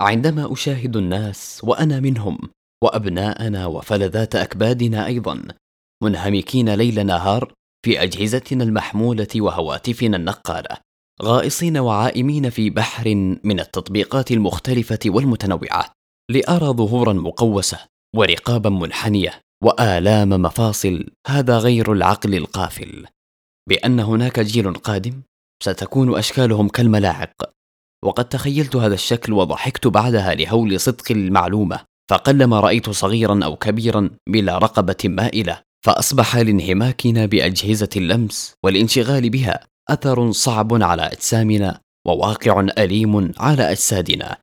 عندما أشاهد الناس وأنا منهم وأبناءنا وفلذات أكبادنا أيضا منهمكين ليل نهار في أجهزتنا المحمولة وهواتفنا النقالة غائصين وعائمين في بحر من التطبيقات المختلفة والمتنوعة لأرى ظهورا مقوسة ورقابا منحنية وآلام مفاصل هذا غير العقل القافل. بأن هناك جيل قادم ستكون أشكالهم كالملاعق. وقد تخيلت هذا الشكل وضحكت بعدها لهول صدق المعلومة فقلما رأيت صغيرا أو كبيرا بلا رقبة مائلة فأصبح لانهماكنا بأجهزة اللمس والانشغال بها أثر صعب على أجسامنا وواقع أليم على أجسادنا.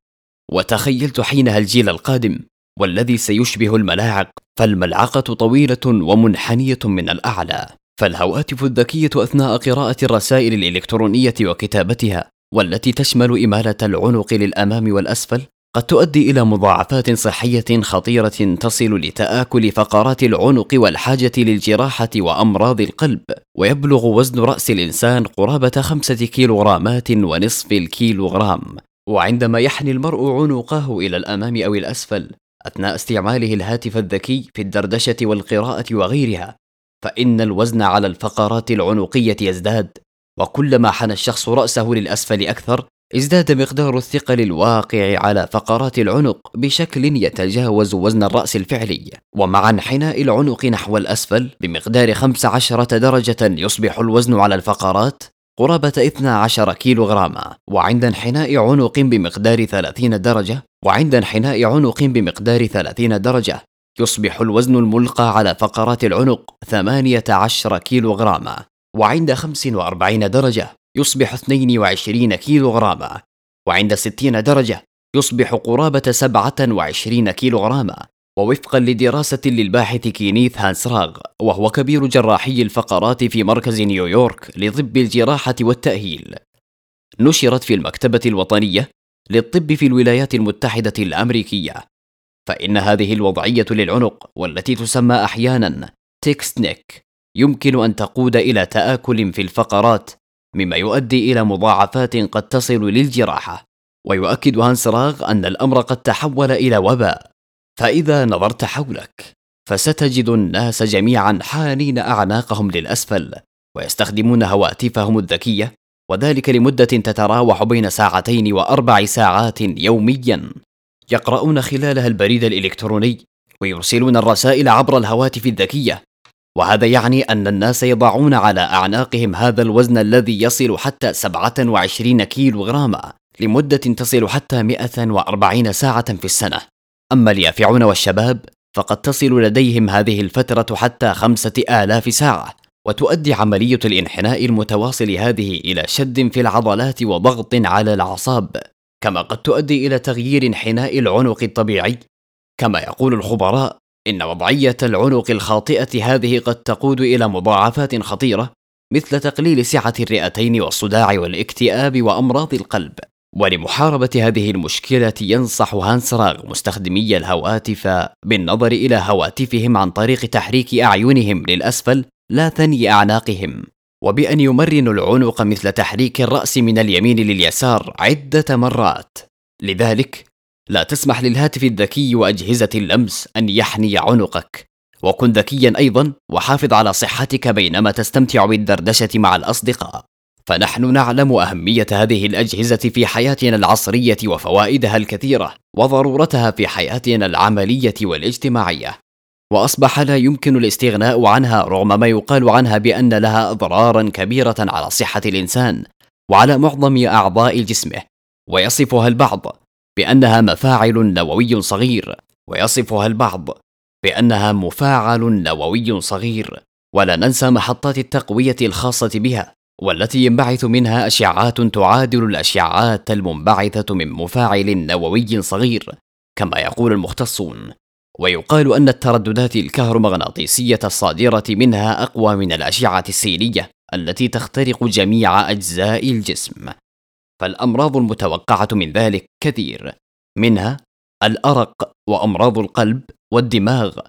وتخيلت حينها الجيل القادم والذي سيشبه الملاعق فالملعقة طويلة ومنحنية من الأعلى فالهواتف الذكية أثناء قراءة الرسائل الإلكترونية وكتابتها والتي تشمل إمالة العنق للأمام والأسفل قد تؤدي إلى مضاعفات صحية خطيرة تصل لتآكل فقرات العنق والحاجة للجراحة وأمراض القلب. ويبلغ وزن رأس الإنسان قرابة خمسة كيلوغرامات ونصف الكيلوغرام. وعندما يحني المرء عنقه إلى الأمام أو الأسفل أثناء استعماله الهاتف الذكي في الدردشة والقراءة وغيرها فإن الوزن على الفقرات العنقية يزداد. وكلما حنى الشخص رأسه للأسفل أكثر ازداد مقدار الثقل الواقع على فقرات العنق بشكل يتجاوز وزن الرأس الفعلي. ومع انحناء العنق نحو الأسفل بمقدار 15 درجة يصبح الوزن على الفقرات قرابة 12 كيلو غراما وعند انحناء عنق بمقدار 30 درجة وعند انحناء عنق بمقدار 30 درجة يصبح الوزن الملقى على فقرات العنق 18 كيلو غراما وعند 45 درجة يصبح 22 كيلو غراما وعند 60 درجة يصبح قرابة 27 كيلو غراما ووفقا لدراسة للباحث كينيث هانسراغ وهو كبير جراحي الفقرات في مركز نيويورك لطب الجراحة والتأهيل. نشرت في المكتبة الوطنية للطب في الولايات المتحدة الأمريكية. فإن هذه الوضعية للعنق والتي تسمى أحيانا text neck يمكن أن تقود إلى تآكل في الفقرات مما يؤدي إلى مضاعفات قد تصل للجراحة ويؤكد هانسراغ أن الأمر قد تحول إلى وباء. فإذا نظرت حولك فستجد الناس جميعا حانين أعناقهم للأسفل ويستخدمون هواتفهم الذكية وذلك لمدة تتراوح بين ساعتين وأربع ساعات يوميا. يقرؤون خلالها البريد الإلكتروني ويرسلون الرسائل عبر الهواتف الذكية. وهذا يعني أن الناس يضعون على أعناقهم هذا الوزن الذي يصل حتى 27 كيلو غراما لمدة تصل حتى 140 ساعة في السنة. أما اليافعون والشباب فقد تصل لديهم هذه الفترة حتى خمسة آلاف ساعة وتؤدي عملية الانحناء المتواصل هذه إلى شد في العضلات وضغط على الأعصاب كما قد تؤدي إلى تغيير انحناء العنق الطبيعي. كما يقول الخبراء إن وضعية العنق الخاطئة هذه قد تقود إلى مضاعفات خطيرة مثل تقليل سعة الرئتين والصداع والاكتئاب وأمراض القلب. ولمحاربة هذه المشكلة ينصح هانسراغ مستخدمي الهواتف بالنظر إلى هواتفهم عن طريق تحريك أعينهم للأسفل لا ثني أعناقهم، وبأن يمرنوا العنق مثل تحريك الرأس من اليمين لليسار عدة مرات. لذلك لا تسمح للهاتف الذكي وأجهزة اللمس أن يحني عنقك. وكن ذكيا أيضا وحافظ على صحتك بينما تستمتع بالدردشة مع الأصدقاء. فنحن نعلم أهمية هذه الأجهزة في حياتنا العصرية وفوائدها الكثيرة وضرورتها في حياتنا العملية والاجتماعية. وأصبح لا يمكن الاستغناء عنها رغم ما يقال عنها بأن لها اضرارا كبيرة على صحة الإنسان وعلى معظم أعضاء جسمه. ويصفها البعض بأنها مفاعل نووي صغير ويصفها البعض بأنها مفاعل نووي صغير. ولا ننسى محطات التقوية الخاصة بها والتي ينبعث منها اشعاعات تعادل الاشعاعات المنبعثة من مفاعل نووي صغير كما يقول المختصون. ويقال أن الترددات الكهرومغناطيسية الصادرة منها أقوى من الأشعة السينيه التي تخترق جميع أجزاء الجسم. فالأمراض المتوقعة من ذلك كثير منها الأرق وأمراض القلب والدماغ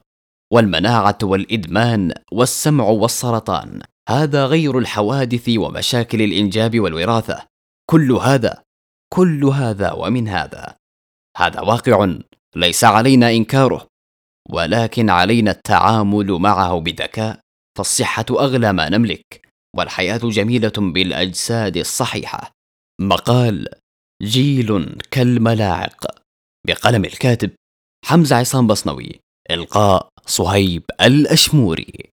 والمناعة والإدمان والسمع والسرطان. هذا غير الحوادث ومشاكل الإنجاب والوراثة. كل هذا كل هذا ومن هذا. هذا واقع ليس علينا إنكاره ولكن علينا التعامل معه بذكاء. فالصحة أغلى ما نملك والحياة جميلة بالأجساد الصحيحة. مقال جيل كالملاعق. بقلم الكاتب حمزة عصام بصنوي. إلقاء صهيب الأشموري.